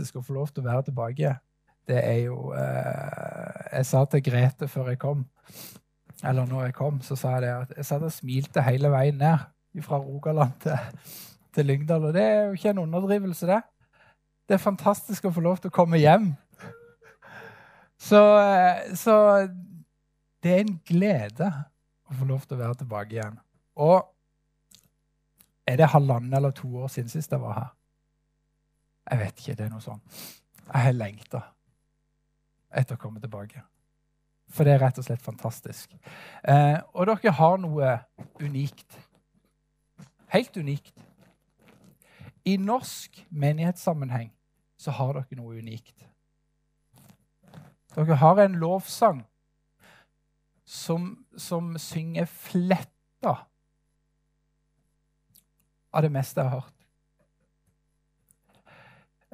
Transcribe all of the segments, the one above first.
fantastisk å få lov til å være tilbake. Det er jo eh, Jeg sa til Grete før jeg kom, eller når jeg kom, så sa jeg det at jeg satt og smilte hele veien ned fra Rogaland til, til Lyngdal. Og det er jo ikke en underdrivelse, det. Det er fantastisk å få lov til å komme hjem. Så, eh, så det er en glede å få lov til å være tilbake igjen. Og er det halvannen eller to år siden sist jeg var her? Jeg vet ikke. Det er noe sånn. Jeg har lengta etter å komme tilbake. For det er rett og slett fantastisk. Eh, og dere har noe unikt. Helt unikt. I norsk menighetssammenheng så har dere noe unikt. Dere har en lovsang som, som synger fletta av det meste jeg har hørt.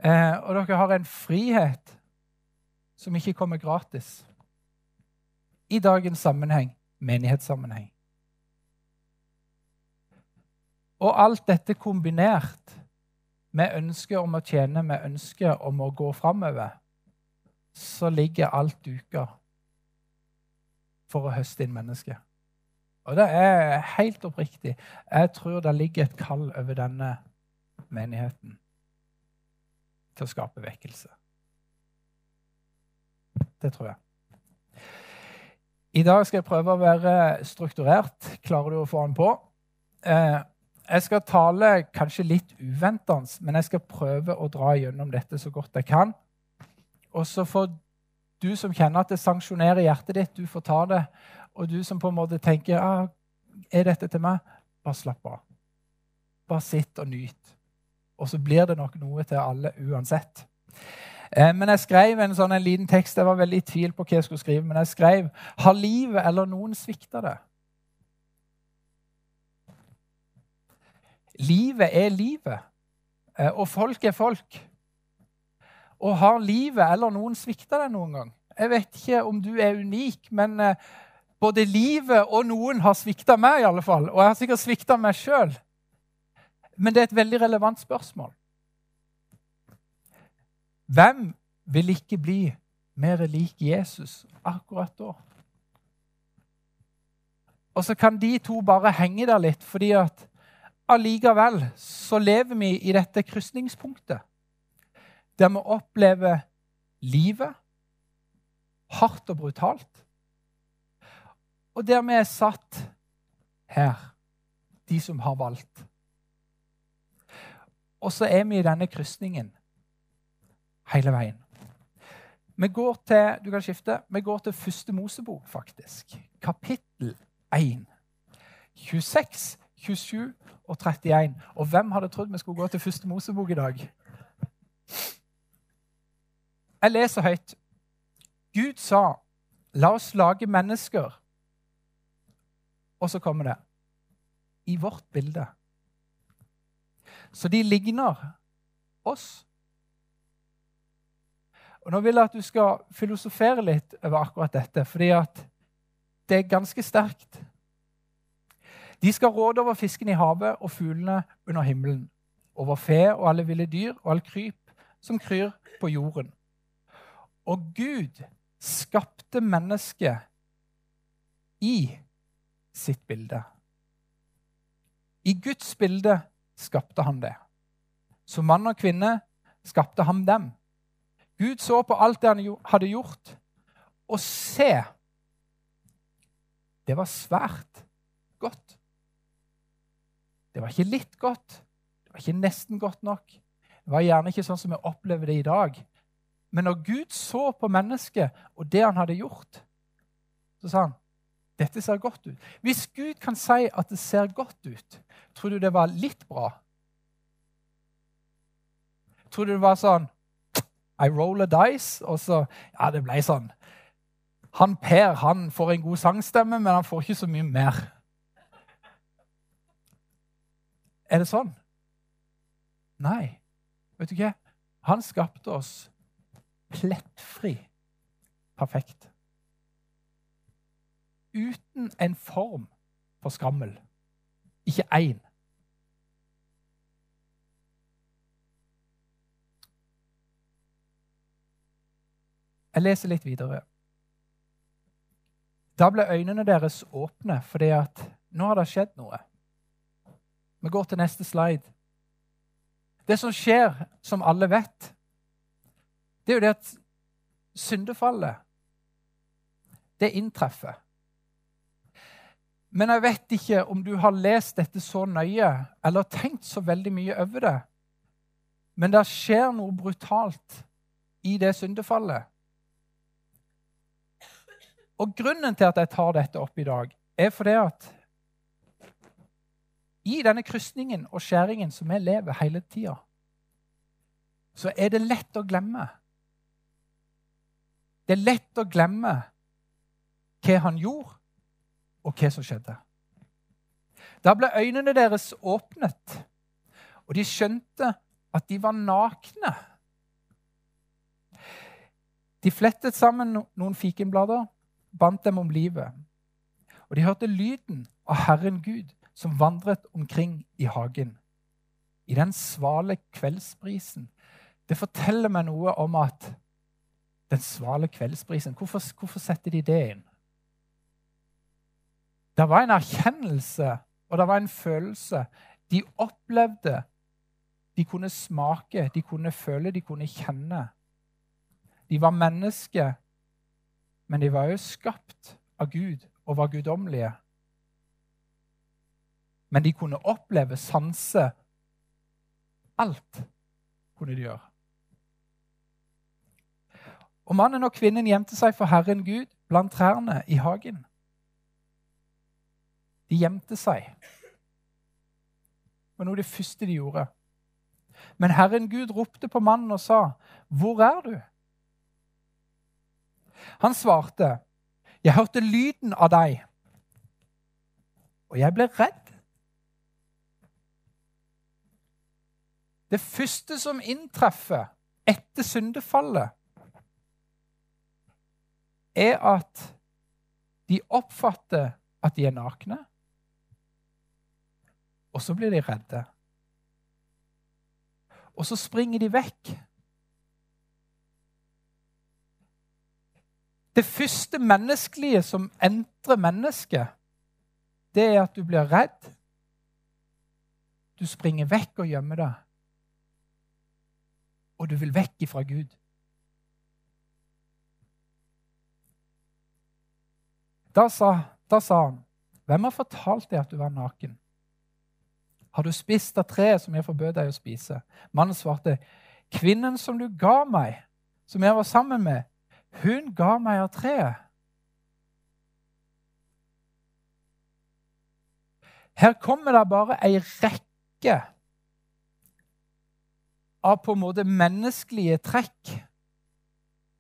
Eh, og dere har en frihet som ikke kommer gratis. I dagens sammenheng, menighetssammenheng. Og alt dette kombinert med ønsket om å tjene, med ønsket om å gå framover, så ligger alt duka for å høste inn mennesker. Og det er helt oppriktig. Jeg tror det ligger et kall over denne menigheten til å skape vekkelse. Det tror jeg. I dag skal jeg prøve å være strukturert. Klarer du å få den på? Eh, jeg skal tale kanskje litt uventende, men jeg skal prøve å dra gjennom dette så godt jeg kan. Og så får du som kjenner at det sanksjonerer hjertet ditt, du får ta det. Og du som på en måte tenker ah, er dette til meg, bare slapp av. Bare sitt og nyt. Og så blir det nok noe til alle uansett. Eh, men jeg skrev en sånn en liten tekst. Jeg var veldig i tvil på hva jeg skulle skrive. Men jeg skrev Har livet eller noen svikta det? Livet er livet, eh, og folk er folk. Og har livet eller noen svikta deg noen gang? Jeg vet ikke om du er unik, men eh, både livet og noen har svikta meg, i alle fall. Og jeg har sikkert svikta meg sjøl. Men det er et veldig relevant spørsmål. Hvem vil ikke bli mer lik Jesus akkurat da? Og så kan de to bare henge der litt, fordi at allikevel så lever vi i dette krysningspunktet. Der vi opplever livet hardt og brutalt. Og der vi er satt her, de som har valgt. Og så er vi i denne krysningen hele veien. Vi går til du kan skifte, vi går til første Mosebok, faktisk. Kapittel 1. 26, 27 og 31. Og hvem hadde trodd vi skulle gå til første Mosebok i dag? Jeg leser høyt. Gud sa, 'La oss lage mennesker.' Og så kommer det 'i vårt bilde'. Så de ligner oss. Og Nå vil jeg at du skal filosofere litt over akkurat dette, fordi at det er ganske sterkt. De skal råde over fisken i havet og fuglene under himmelen, over fe og alle ville dyr og all kryp som kryr på jorden. Og Gud skapte mennesket i sitt bilde. I Guds bilde skapte han det. Som mann og kvinne skapte han dem. Gud så på alt det han hadde gjort, og se Det var svært godt. Det var ikke litt godt, det var ikke nesten godt nok. Det var gjerne ikke sånn som vi opplever det i dag. Men når Gud så på mennesket og det han hadde gjort, så sa han dette ser godt ut. Hvis Gud kan si at det ser godt ut, tror du det var litt bra? Tror du det var sånn I roll a dice, og så Ja, det ble sånn. Han Per han får en god sangstemme, men han får ikke så mye mer. Er det sånn? Nei. Vet du hva? Han skapte oss plettfri perfekt. Uten en form for skrammel. Ikke én. Jeg leser litt videre. Da ble øynene deres åpne fordi at nå har det skjedd noe. Vi går til neste slide. Det som skjer, som alle vet, det er jo det at syndefallet, det inntreffer. Men jeg vet ikke om du har lest dette så nøye eller tenkt så veldig mye over det. Men det skjer noe brutalt i det syndefallet. Og grunnen til at jeg tar dette opp i dag, er fordi at i denne krysningen og skjæringen som vi lever hele tida, så er det lett å glemme. Det er lett å glemme hva han gjorde, og hva som skjedde. Da ble øynene deres åpnet, og de skjønte at de var nakne. De flettet sammen noen fikenblader, bandt dem om livet. Og de hørte lyden av Herren Gud som vandret omkring i hagen. I den svale kveldsbrisen. Det forteller meg noe om at den svale kveldsbrisen Hvorfor, hvorfor setter de det inn? Det var en erkjennelse, og det var en følelse. De opplevde, de kunne smake, de kunne føle, de kunne kjenne. De var mennesker, men de var jo skapt av Gud og var guddommelige. Men de kunne oppleve, sanse Alt kunne de gjøre. Og mannen og kvinnen gjemte seg for Herren Gud blant trærne i hagen. De gjemte seg. Det var noe av det første de gjorde. Men Herren Gud ropte på mannen og sa, 'Hvor er du?' Han svarte, 'Jeg hørte lyden av deg, og jeg ble redd.' Det første som inntreffer etter syndefallet, er at de oppfatter at de er nakne. Og så blir de redde. Og så springer de vekk. Det første menneskelige som entrer mennesket, det er at du blir redd. Du springer vekk og gjemmer deg. Og du vil vekk ifra Gud. Da sa, da sa han, 'Hvem har fortalt deg at du var naken?' Har du spist av treet som jeg forbød deg å spise? Mannen svarte, Kvinnen som du ga meg, som jeg var sammen med, hun ga meg av treet. Her kommer det bare ei rekke av på en måte menneskelige trekk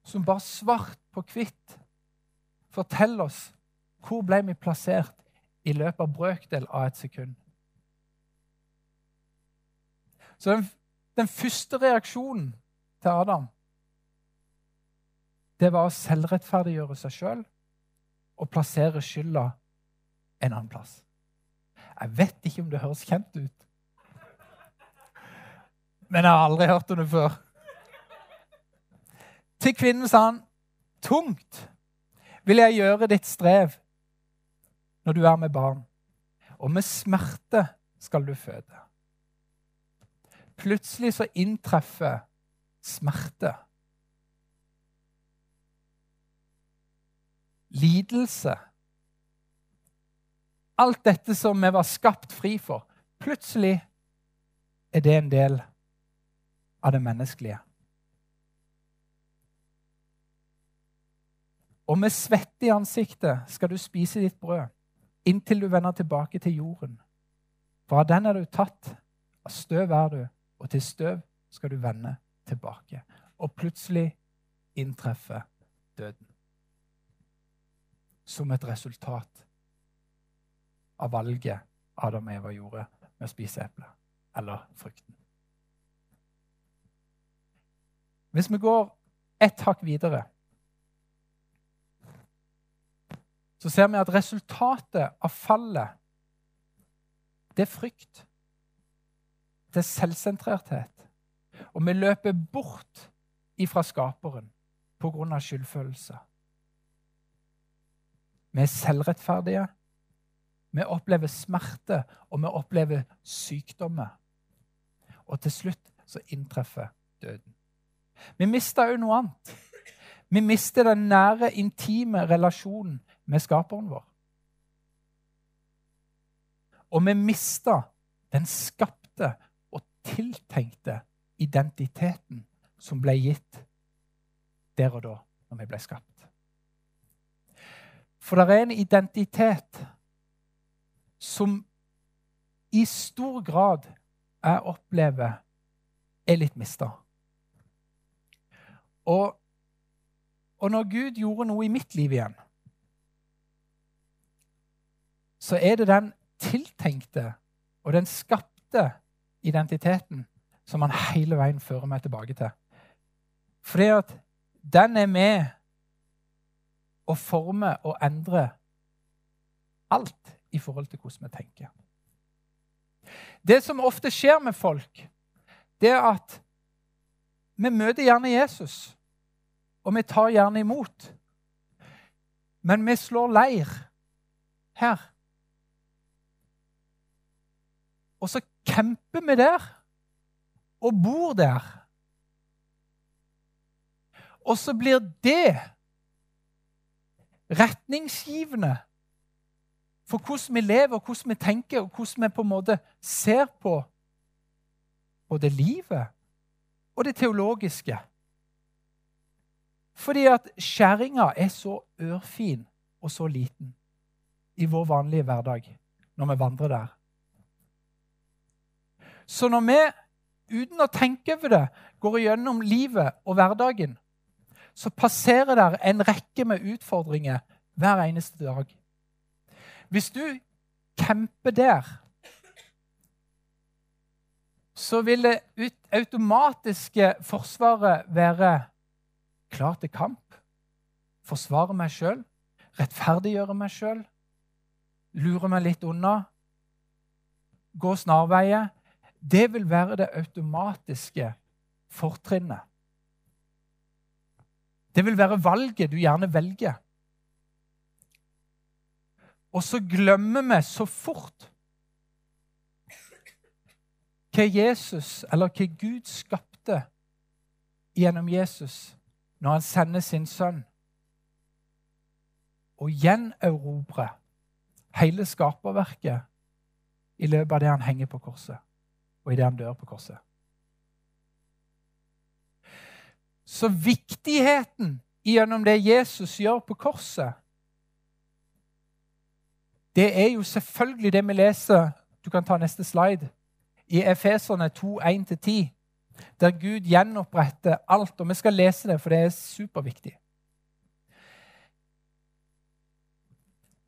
som bare svart på hvitt forteller oss hvor ble vi plassert i løpet av brøkdel av et sekund. Så den, den første reaksjonen til Adam det var å selvrettferdiggjøre seg sjøl og plassere skylda en annen plass. Jeg vet ikke om det høres kjent ut, men jeg har aldri hørt om det før. Til kvinnen sa han, 'Tungt vil jeg gjøre ditt strev når du er med barn, og med smerte skal du føde.' Plutselig så inntreffer smerte. Lidelse. Alt dette som vi var skapt fri for. Plutselig er det en del av det menneskelige. Og med svette i ansiktet skal du spise ditt brød inntil du vender tilbake til jorden. For av den er du tatt, av støv er du, og til støv skal du vende tilbake. Og plutselig inntreffer døden. Som et resultat av valget Adam og Eva gjorde med å spise eplet eller frukten. Hvis vi går ett hakk videre, så ser vi at resultatet av fallet, det er frykt Det er selvsentrerthet. Og vi løper bort ifra skaperen. av skyldfølelse. Vi er selvrettferdige. Vi opplever smerte, og vi opplever sykdommer. Og til slutt så inntreffer døden. Vi mister òg noe annet. Vi mister den nære, intime relasjonen med skaperen vår. Og vi mister den skapte og tiltenkte identiteten som ble gitt der og da, når vi ble skapt. For det er en identitet som i stor grad jeg opplever er litt mista. Og, og når Gud gjorde noe i mitt liv igjen, så er det den tiltenkte og den skapte identiteten som han hele veien fører meg tilbake til. Fordi at den er med å forme og endre alt i forhold til hvordan vi tenker. Det som ofte skjer med folk, det er at vi møter gjerne Jesus, og vi tar gjerne imot. Men vi slår leir her. Og så camper vi der og bor der. Og så blir det retningsgivende for hvordan vi lever, hvordan vi tenker, og hvordan vi på en måte ser på både livet og det teologiske. Fordi at skjæringa er så ørfin og så liten i vår vanlige hverdag når vi vandrer der. Så når vi, uten å tenke over det, går gjennom livet og hverdagen, så passerer der en rekke med utfordringer hver eneste dag. Hvis du camper der, så vil det automatiske forsvaret være klar til kamp. Forsvare meg sjøl, rettferdiggjøre meg sjøl, lure meg litt unna, gå snarveier. Det vil være det automatiske fortrinnet. Det vil være valget du gjerne velger. Og så glemmer vi så fort hva Jesus, eller hva Gud skapte gjennom Jesus når han sender sin sønn og gjenerobrer hele skaperverket i løpet av det han henger på korset, og i det han dør på korset. Så viktigheten gjennom det Jesus gjør på korset, det er jo selvfølgelig det vi leser Du kan ta neste slide. I Efeserne 2, 1-10, der Gud gjenoppretter alt. Og vi skal lese det, for det er superviktig.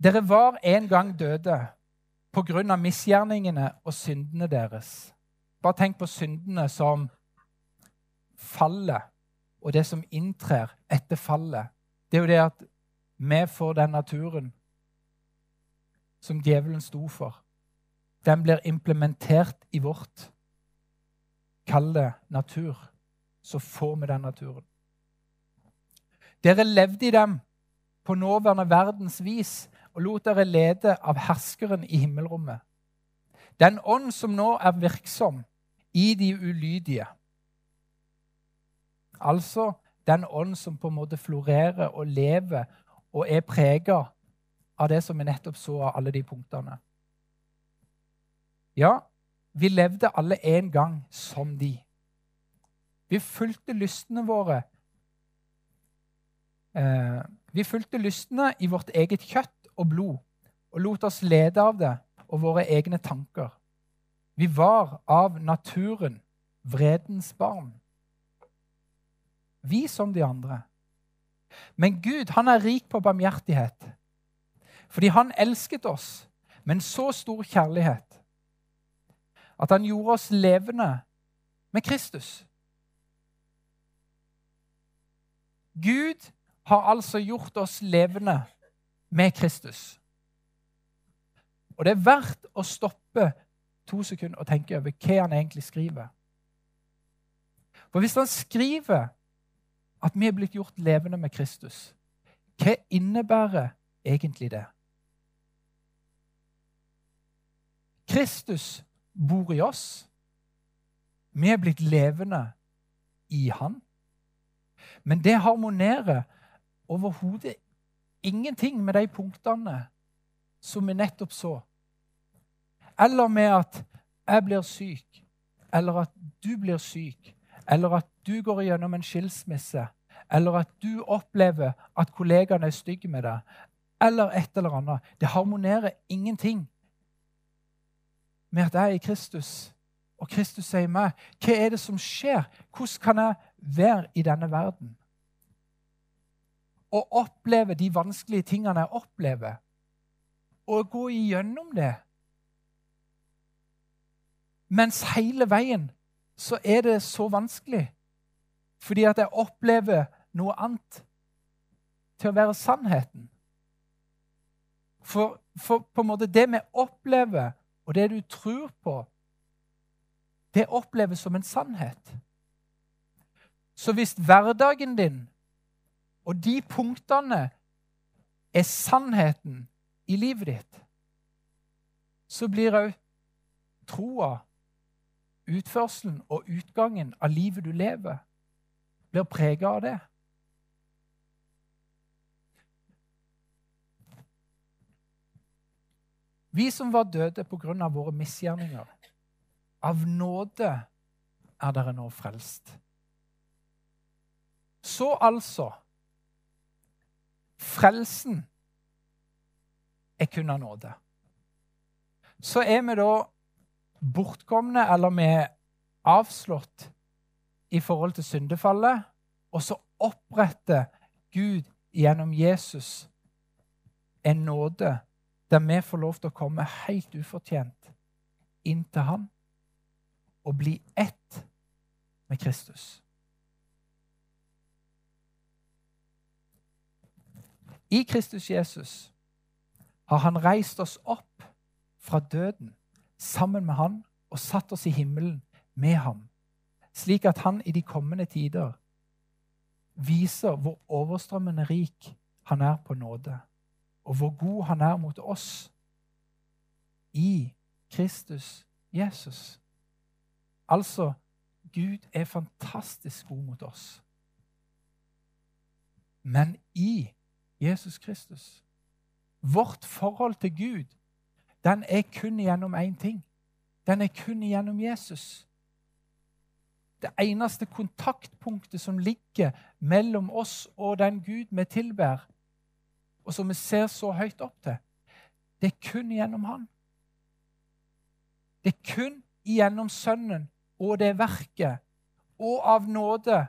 Dere var en gang døde på grunn av misgjerningene og syndene deres. Bare tenk på syndene som fallet og det som inntrer etter fallet. Det er jo det at vi får den naturen som djevelen sto for. Den blir implementert i vårt Kall det natur. Så får vi den naturen. Dere levde i dem på nåværende verdens vis og lot dere lede av herskeren i himmelrommet. Den ånd som nå er virksom i de ulydige. Altså den ånd som på en måte florerer og lever og er prega av det som vi nettopp så av alle de punktene. Ja, vi levde alle en gang som de. Vi fulgte lystene våre. Eh, vi fulgte lystene i vårt eget kjøtt og blod og lot oss lede av det og våre egne tanker. Vi var av naturen vredens barn. Vi som de andre. Men Gud han er rik på barmhjertighet. Fordi han elsket oss med en så stor kjærlighet at han gjorde oss levende med Kristus. Gud har altså gjort oss levende med Kristus. Og det er verdt å stoppe to sekunder og tenke over hva han egentlig skriver. For hvis han skriver at vi er blitt gjort levende med Kristus. Hva innebærer egentlig det? Kristus bor i oss. Vi er blitt levende i Han. Men det harmonerer overhodet ingenting med de punktene som vi nettopp så. Eller med at jeg blir syk, eller at du blir syk, eller at du går gjennom en skilsmisse, eller at du opplever at kollegaene er stygge med deg, eller et eller annet. Det harmonerer ingenting med at jeg er i Kristus, og Kristus sier meg. Hva er det som skjer? Hvordan kan jeg være i denne verden? Og oppleve de vanskelige tingene jeg opplever, og gå igjennom det. Mens hele veien så er det så vanskelig. Fordi at jeg opplever noe annet til å være sannheten. For, for på en måte det vi opplever, og det du tror på, det oppleves som en sannhet. Så hvis hverdagen din og de punktene er sannheten i livet ditt, så blir òg troa, utførselen og utgangen av livet du lever, blir prega av det. Vi som var døde pga. våre misgjerninger, av nåde er dere nå frelst. Så altså Frelsen er kun av nåde. Så er vi da bortkomne, eller vi er avslått i forhold til syndefallet, og så oppretter Gud gjennom Jesus en nåde der vi får lov til å komme helt ufortjent inn til Han og bli ett med Kristus. I Kristus Jesus har han reist oss opp fra døden sammen med han og satt oss i himmelen med ham, slik at han i de kommende tider viser hvor overstrømmende rik han er på nåde og hvor god han er mot oss i Kristus Jesus. Altså Gud er fantastisk god mot oss. Men i Jesus Kristus Vårt forhold til Gud den er kun gjennom én ting. Den er kun gjennom Jesus. Det eneste kontaktpunktet som ligger mellom oss og den Gud vi tilber, og som vi ser så høyt opp til, det er kun gjennom Han. Det er kun gjennom Sønnen og det verket og av nåde.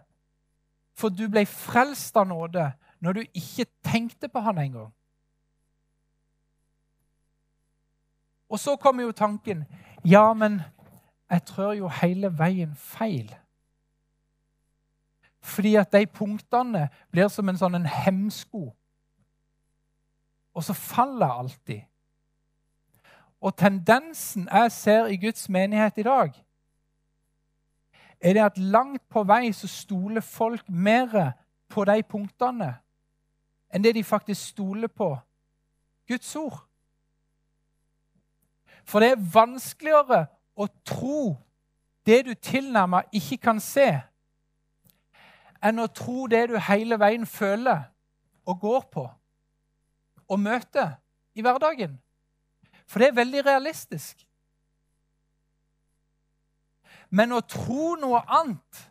For du ble frelst av nåde når du ikke tenkte på Han engang. Og så kommer jo tanken Ja, men jeg trør jo hele veien feil. Fordi at de punktene blir som en sånn en hemsko og så faller jeg alltid. Og tendensen jeg ser i Guds menighet i dag, er det at langt på vei så stoler folk mer på de punktene enn det de faktisk stoler på Guds ord. For det er vanskeligere å tro det du tilnærmet ikke kan se, enn å tro det du hele veien føler og går på og møter i hverdagen. For det er veldig realistisk. Men å tro noe annet,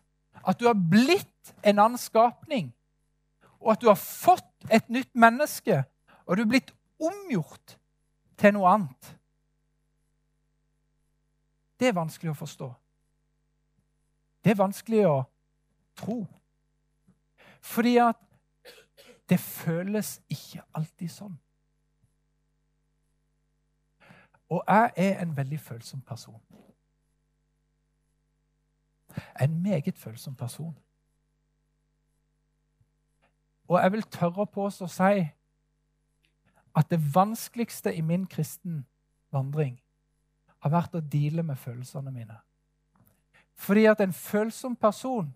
at du har blitt en annen skapning, og at du har fått et nytt menneske, og du er blitt omgjort til noe annet Det er vanskelig å forstå. Det er vanskelig å tro. Fordi at det føles ikke alltid sånn. Og jeg er en veldig følsom person. En meget følsom person. Og jeg vil tørre på å si at det vanskeligste i min kristen vandring har vært å deale med følelsene mine. Fordi at en følsom person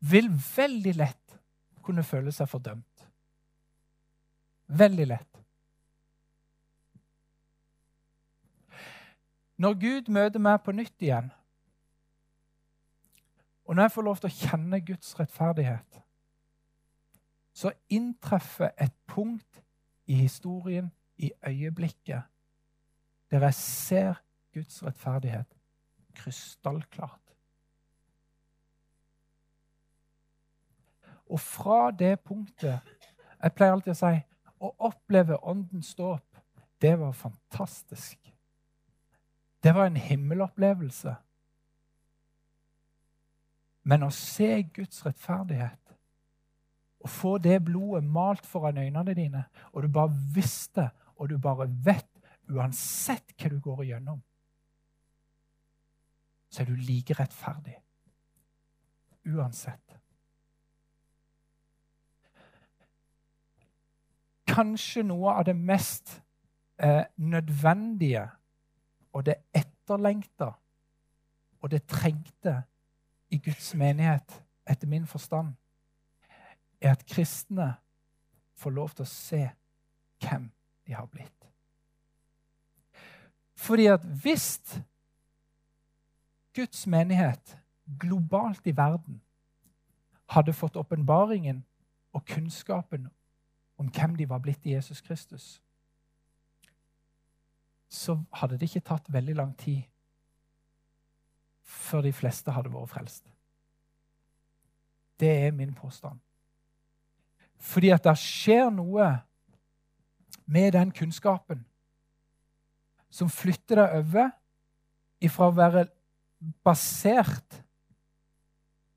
vil veldig lett kunne føle seg fordømt. Veldig lett. Når Gud møter meg på nytt igjen, og når jeg får lov til å kjenne Guds rettferdighet, så inntreffer et punkt i historien, i øyeblikket, der jeg ser Guds rettferdighet krystallklart. Og fra det punktet Jeg pleier alltid å si å oppleve Åndens dåp, det var fantastisk. Det var en himmelopplevelse. Men å se Guds rettferdighet og få det blodet malt foran øynene dine, og du bare visste og du bare vet, uansett hva du går igjennom, så er du like rettferdig. Uansett. Kanskje noe av det mest eh, nødvendige og det etterlengta og det trengte i Guds menighet, etter min forstand, er at kristne får lov til å se hvem de har blitt. Fordi at hvis Guds menighet globalt i verden hadde fått åpenbaringen og kunnskapen om hvem de var blitt i Jesus Kristus, så hadde det ikke tatt veldig lang tid før de fleste hadde vært frelst. Det er min påstand. Fordi at det skjer noe med den kunnskapen som flytter deg over ifra å være basert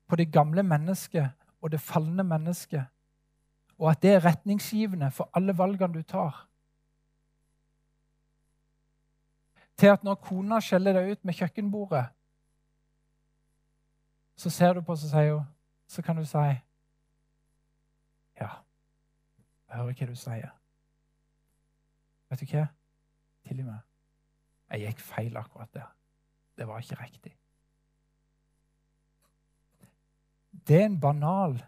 på det gamle mennesket og det falne mennesket, og at det er retningsgivende for alle valgene du tar, til at når kona skjeller deg ut med kjøkkenbordet, så ser du på oss og sier hun, så kan du si Ja, jeg hører hva du sier. Vet du hva? Tilgi meg. Jeg gikk feil akkurat der. Det var ikke riktig. Det er en banal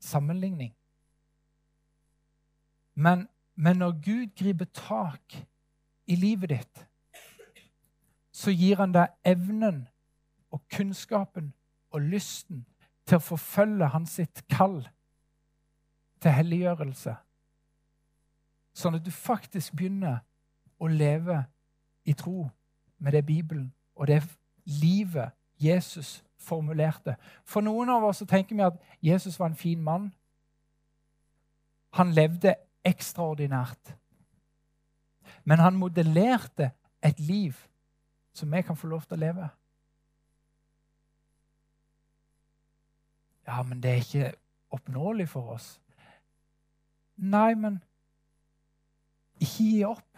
sammenligning. Men, men når Gud griper tak i livet ditt, så gir han deg evnen og kunnskapen og lysten til å forfølge hans sitt kall til helliggjørelse. Sånn at du faktisk begynner å leve i tro med det Bibelen og det livet Jesus formulerte. For noen av oss tenker vi at Jesus var en fin mann. Han levde ekstraordinært. Men han modellerte et liv som vi kan få lov til å leve. Ja, men det er ikke oppnåelig for oss. Nei, men ikke gi opp.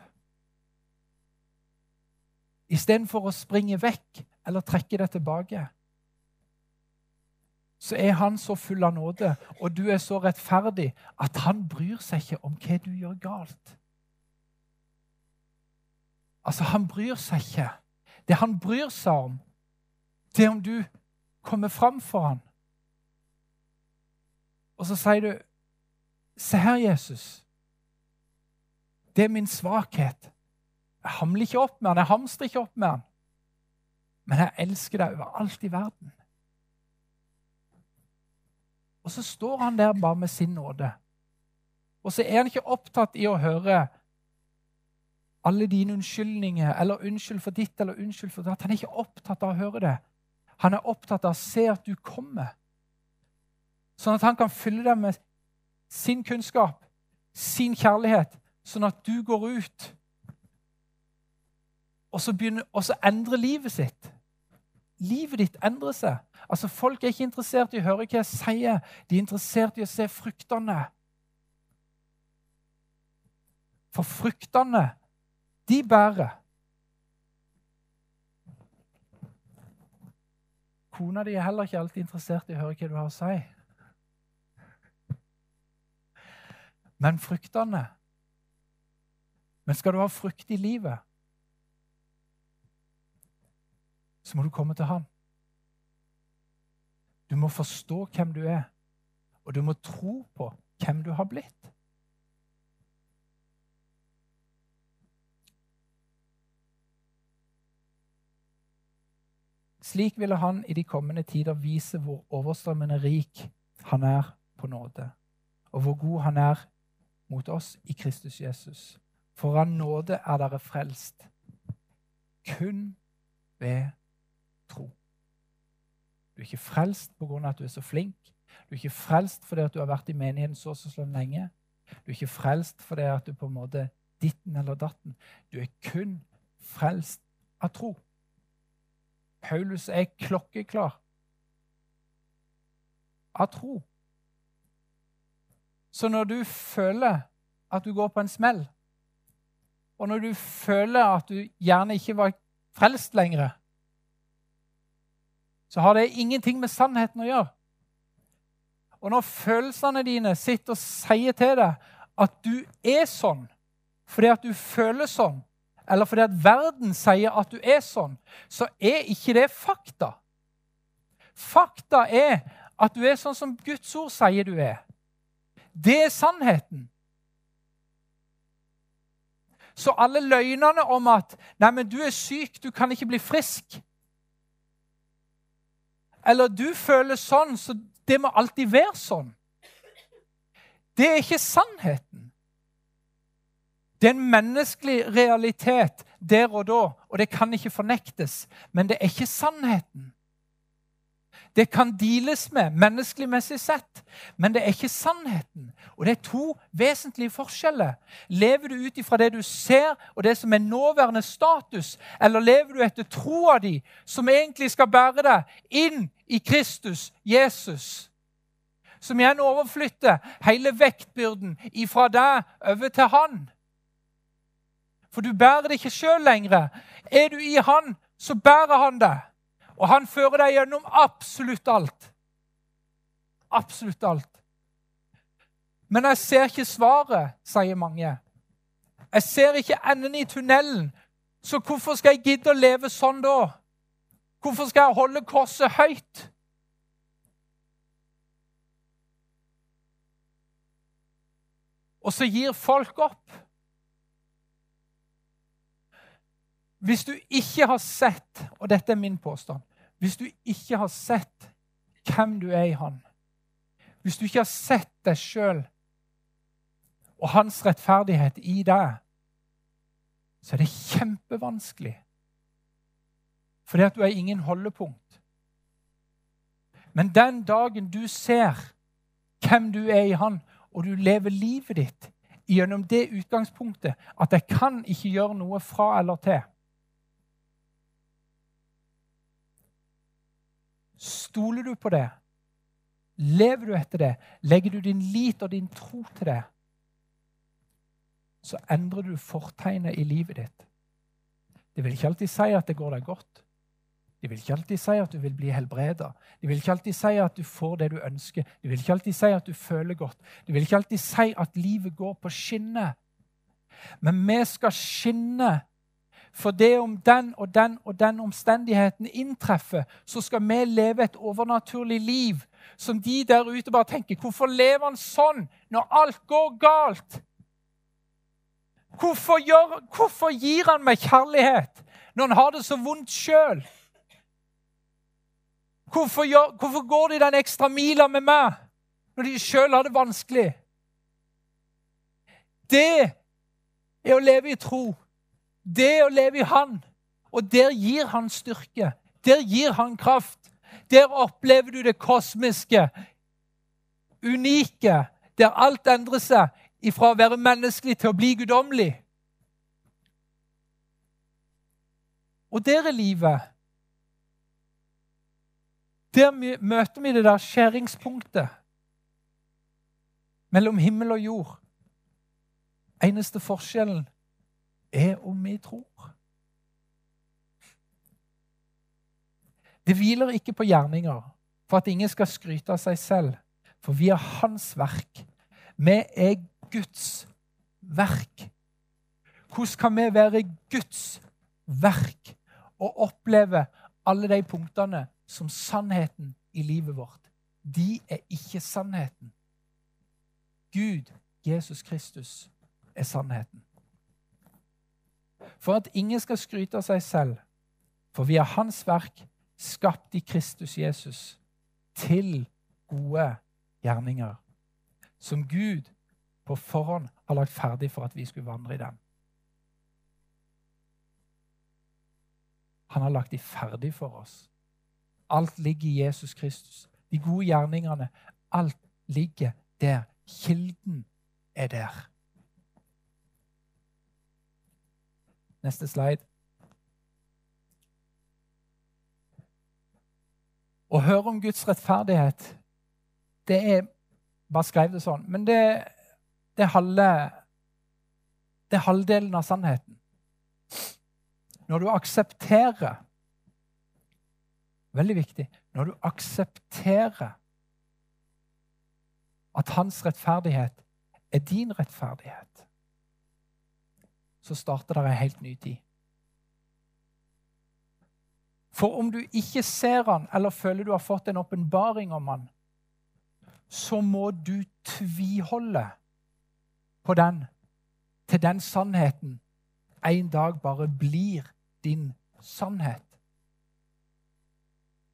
Istedenfor å springe vekk eller trekke det tilbake, så er han så full av nåde, og du er så rettferdig, at han bryr seg ikke om hva du gjør galt. Altså, han bryr seg ikke. Det han bryr seg om, det er om du kommer fram for ham. Og så sier du, 'Se her, Jesus. Det er min svakhet.' Hamler ikke opp med han, jeg hamstrer ikke opp med han. Men jeg elsker deg overalt i verden. Og så står han der bare med sin nåde. Og så er han ikke opptatt i å høre alle dine unnskyldninger eller 'unnskyld for ditt' eller 'unnskyld for datt'. Han er ikke opptatt av å høre det. Han er opptatt av å se at du kommer. Sånn at han kan fylle deg med sin kunnskap, sin kjærlighet, sånn at du går ut og så, begynner, og så endrer livet sitt. Livet ditt endrer seg. Altså, Folk er ikke interessert i å høre hva jeg sier, de er interessert i å se fruktene. For fruktene, de bærer. Kona di er heller ikke alltid interessert i å høre hva du har å si. Men fruktene Men skal du ha frukt i livet, så må du komme til Han. Du må forstå hvem du er, og du må tro på hvem du har blitt. Slik ville han i de kommende tider vise hvor overstrømmende rik han er på nåde, og hvor god han er mot oss i Kristus Jesus. For av nåde er dere frelst, kun ved tro. Du er ikke frelst pga. at du er så flink. Du er ikke frelst fordi at du har vært i menigheten så og så lenge. Du er ikke frelst fordi at du på en måte ditten eller datten. Du er kun frelst av tro. Paulus er klokkeklar av tro. Så når du føler at du går på en smell, og når du føler at du gjerne ikke var frelst lenger, så har det ingenting med sannheten å gjøre. Og når følelsene dine sitter og sier til deg at du er sånn fordi at du føler sånn, eller fordi at verden sier at du er sånn, så er ikke det fakta. Fakta er at du er sånn som Guds ord sier du er. Det er sannheten. Så alle løgnene om at 'Neimen, du er syk, du kan ikke bli frisk' Eller 'du føler sånn, så det må alltid være sånn'. Det er ikke sannheten. Det er en menneskelig realitet der og da, og det kan ikke fornektes. Men det er ikke sannheten. Det kan deales med menneskeligmessig sett, men det er ikke sannheten. Og det er to vesentlige forskjeller. Lever du ut ifra det du ser, og det som er nåværende status, eller lever du etter troa di, som egentlig skal bære deg inn i Kristus, Jesus? Som igjen overflytter hele vektbyrden ifra deg over til Han. For du bærer det ikke sjøl lenger. Er du i Han, så bærer Han det. Og han fører deg gjennom absolutt alt. Absolutt alt. Men jeg ser ikke svaret, sier mange. Jeg ser ikke enden i tunnelen. Så hvorfor skal jeg gidde å leve sånn da? Hvorfor skal jeg holde korset høyt? Og så gir folk opp. Hvis du ikke har sett, og dette er min påstand Hvis du ikke har sett hvem du er i Han, hvis du ikke har sett deg sjøl og hans rettferdighet i deg, så er det kjempevanskelig. Fordi at du er ingen holdepunkt. Men den dagen du ser hvem du er i Han, og du lever livet ditt gjennom det utgangspunktet at jeg kan ikke gjøre noe fra eller til Stoler du på det? Lever du etter det? Legger du din lit og din tro til det? Så endrer du fortegnet i livet ditt. Det vil ikke alltid si at det går deg godt. Det vil ikke alltid si at du vil bli helbreda. Det vil ikke alltid si at du får det du ønsker. Det vil ikke alltid si at du føler godt. Det vil ikke alltid si at livet går på skinner. Men vi skal skinne for det om den og den og den omstendigheten inntreffer, så skal vi leve et overnaturlig liv som de der ute bare tenker Hvorfor lever han sånn når alt går galt? Hvorfor, gjør, hvorfor gir han meg kjærlighet når han har det så vondt sjøl? Hvorfor, hvorfor, går de den ekstra mila med meg når de sjøl har det vanskelig? Det er å leve i tro. Det å leve i Han. Og der gir Han styrke. Der gir Han kraft. Der opplever du det kosmiske, unike, der alt endrer seg ifra å være menneskelig til å bli guddommelig. Og der er livet. Der møter vi det der skjæringspunktet mellom himmel og jord. Eneste forskjellen er om vi tror. Det hviler ikke på gjerninger for at ingen skal skryte av seg selv, for vi er Hans verk. Vi er Guds verk. Hvordan kan vi være Guds verk og oppleve alle de punktene som sannheten i livet vårt, de er ikke sannheten. Gud, Jesus Kristus, er sannheten. For at ingen skal skryte av seg selv, for vi er Hans verk, skapt i Kristus Jesus, til gode gjerninger, som Gud på forhånd har lagt ferdig for at vi skulle vandre i dem. Han har lagt de ferdig for oss. Alt ligger i Jesus Kristus. De gode gjerningene. Alt ligger der. Kilden er der. Neste slide. Å høre om Guds rettferdighet, det er Bare skrev det sånn. Men det, det, er halve, det er halvdelen av sannheten. Når du aksepterer Veldig viktig. Når du aksepterer at hans rettferdighet er din rettferdighet, så starter det ei helt ny tid. For om du ikke ser han, eller føler du har fått en åpenbaring om han, så må du tviholde på den til den sannheten en dag bare blir din sannhet.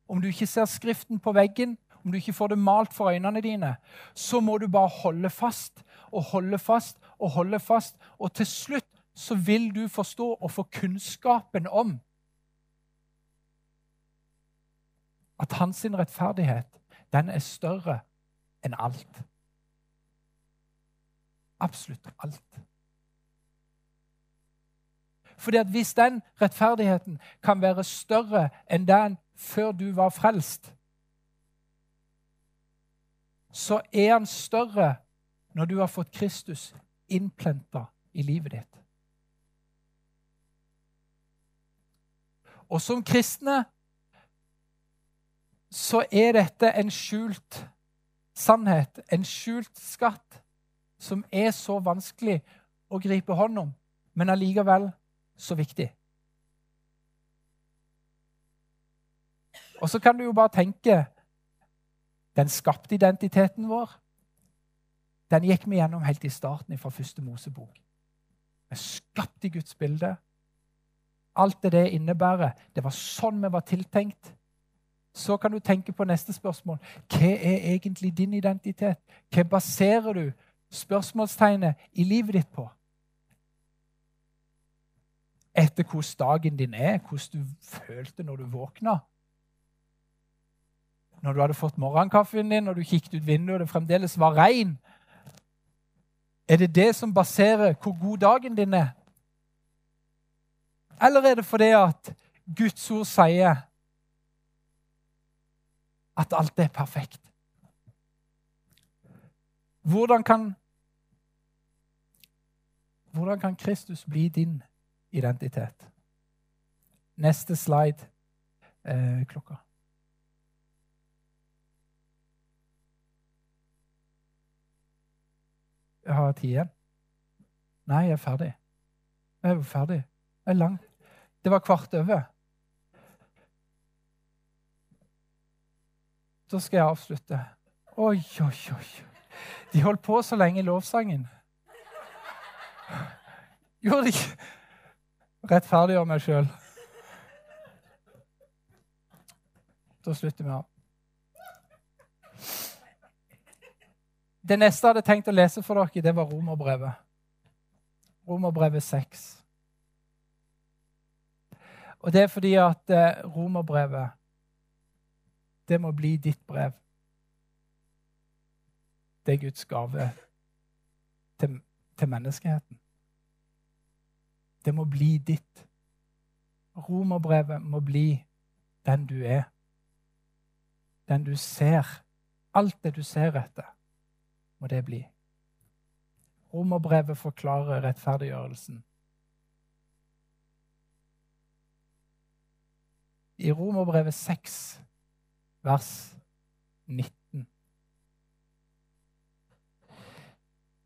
Om du ikke ser Skriften på veggen, om du ikke får det malt for øynene dine, så må du bare holde fast og holde fast og holde fast. Og til slutt så vil du forstå og få kunnskapen om at hans rettferdighet, den er større enn alt. Absolutt alt. Fordi at Hvis den rettferdigheten kan være større enn den før du var frelst, så er den større når du har fått Kristus innplenta i livet ditt. Og som kristne så er dette en skjult sannhet, en skjult skatt, som er så vanskelig å gripe hånd om, men allikevel så viktig. Og så kan du jo bare tenke Den skapte identiteten vår. Den gikk vi gjennom helt i starten fra første Mosebok. Vi er skapt Guds bilde. Alt det det innebærer. Det var sånn vi var tiltenkt. Så kan du tenke på neste spørsmål. Hva er egentlig din identitet? Hva baserer du spørsmålstegnet i livet ditt på? Etter hvordan dagen din er, hvordan du følte når du våkna? Når du hadde fått morgenkaffen din, når du kikket ut vinduet og det fremdeles var regn? Er det det som baserer hvor god dagen din er? Eller er det fordi at Guds ord sier at alt er perfekt? Hvordan kan, hvordan kan Kristus bli din identitet? Neste slide. Eh, klokka. Jeg har tid igjen. Nei, jeg er ferdig. Jeg er jo ferdig. Er lang. Det var kvart over. Da skal jeg avslutte. Oi, oi, oi. De holdt på så lenge i lovsangen. Gjorde de ikke? Rettferdiggjør meg sjøl. Da slutter vi av. Det neste jeg hadde tenkt å lese for dere, det var Romerbrevet. Romerbrevet 6. Og det er fordi at eh, Romerbrevet det må bli ditt brev. Det er Guds gave til, til menneskeheten. Det må bli ditt. Romerbrevet må bli den du er. Den du ser. Alt det du ser etter må det bli. Romerbrevet forklarer rettferdiggjørelsen. I Romerbrevet 6, vers 19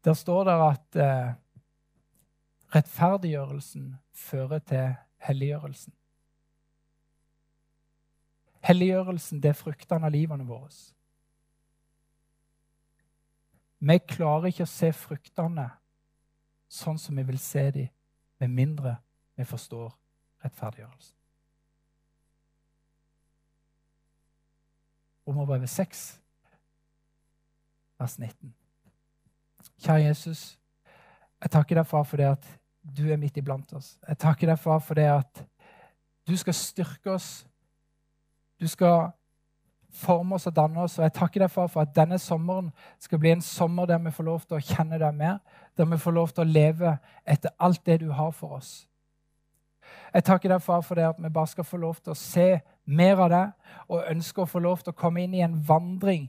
Der står det at eh, rettferdiggjørelsen fører til helliggjørelsen. Helliggjørelsen, det er fruktene av livene våre. Vi klarer ikke å se fruktene sånn som vi vil se dem, med mindre vi forstår rettferdiggjørelsen. Romerbrevet 6, vers 19. Kjære Jesus, jeg takker deg, far, for det at du er midt iblant oss. Jeg takker deg, far, for det at du skal styrke oss. Du skal forme oss og danne oss. Og jeg takker deg, far, for at denne sommeren skal bli en sommer der vi får lov til å kjenne deg mer, der vi får lov til å leve etter alt det du har for oss. Jeg takker deg, far, for det at vi bare skal få lov til å se mer av det, og ønsker å få lov til å komme inn i en vandring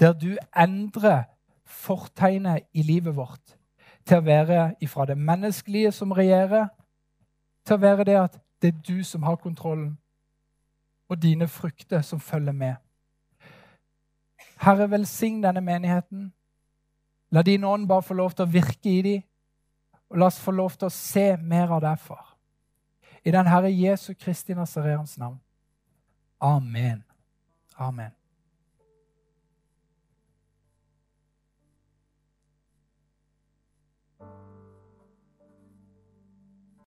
der du endrer fortegnet i livet vårt til å være ifra det menneskelige som regjerer, til å være det at det er du som har kontrollen, og dine frukter som følger med. Herre, velsign denne menigheten. La din ånd bare få lov til å virke i dem, og la oss få lov til å se mer av deg, far. I den Herre Jesu Kristi Nazareans navn. Amen. Amen.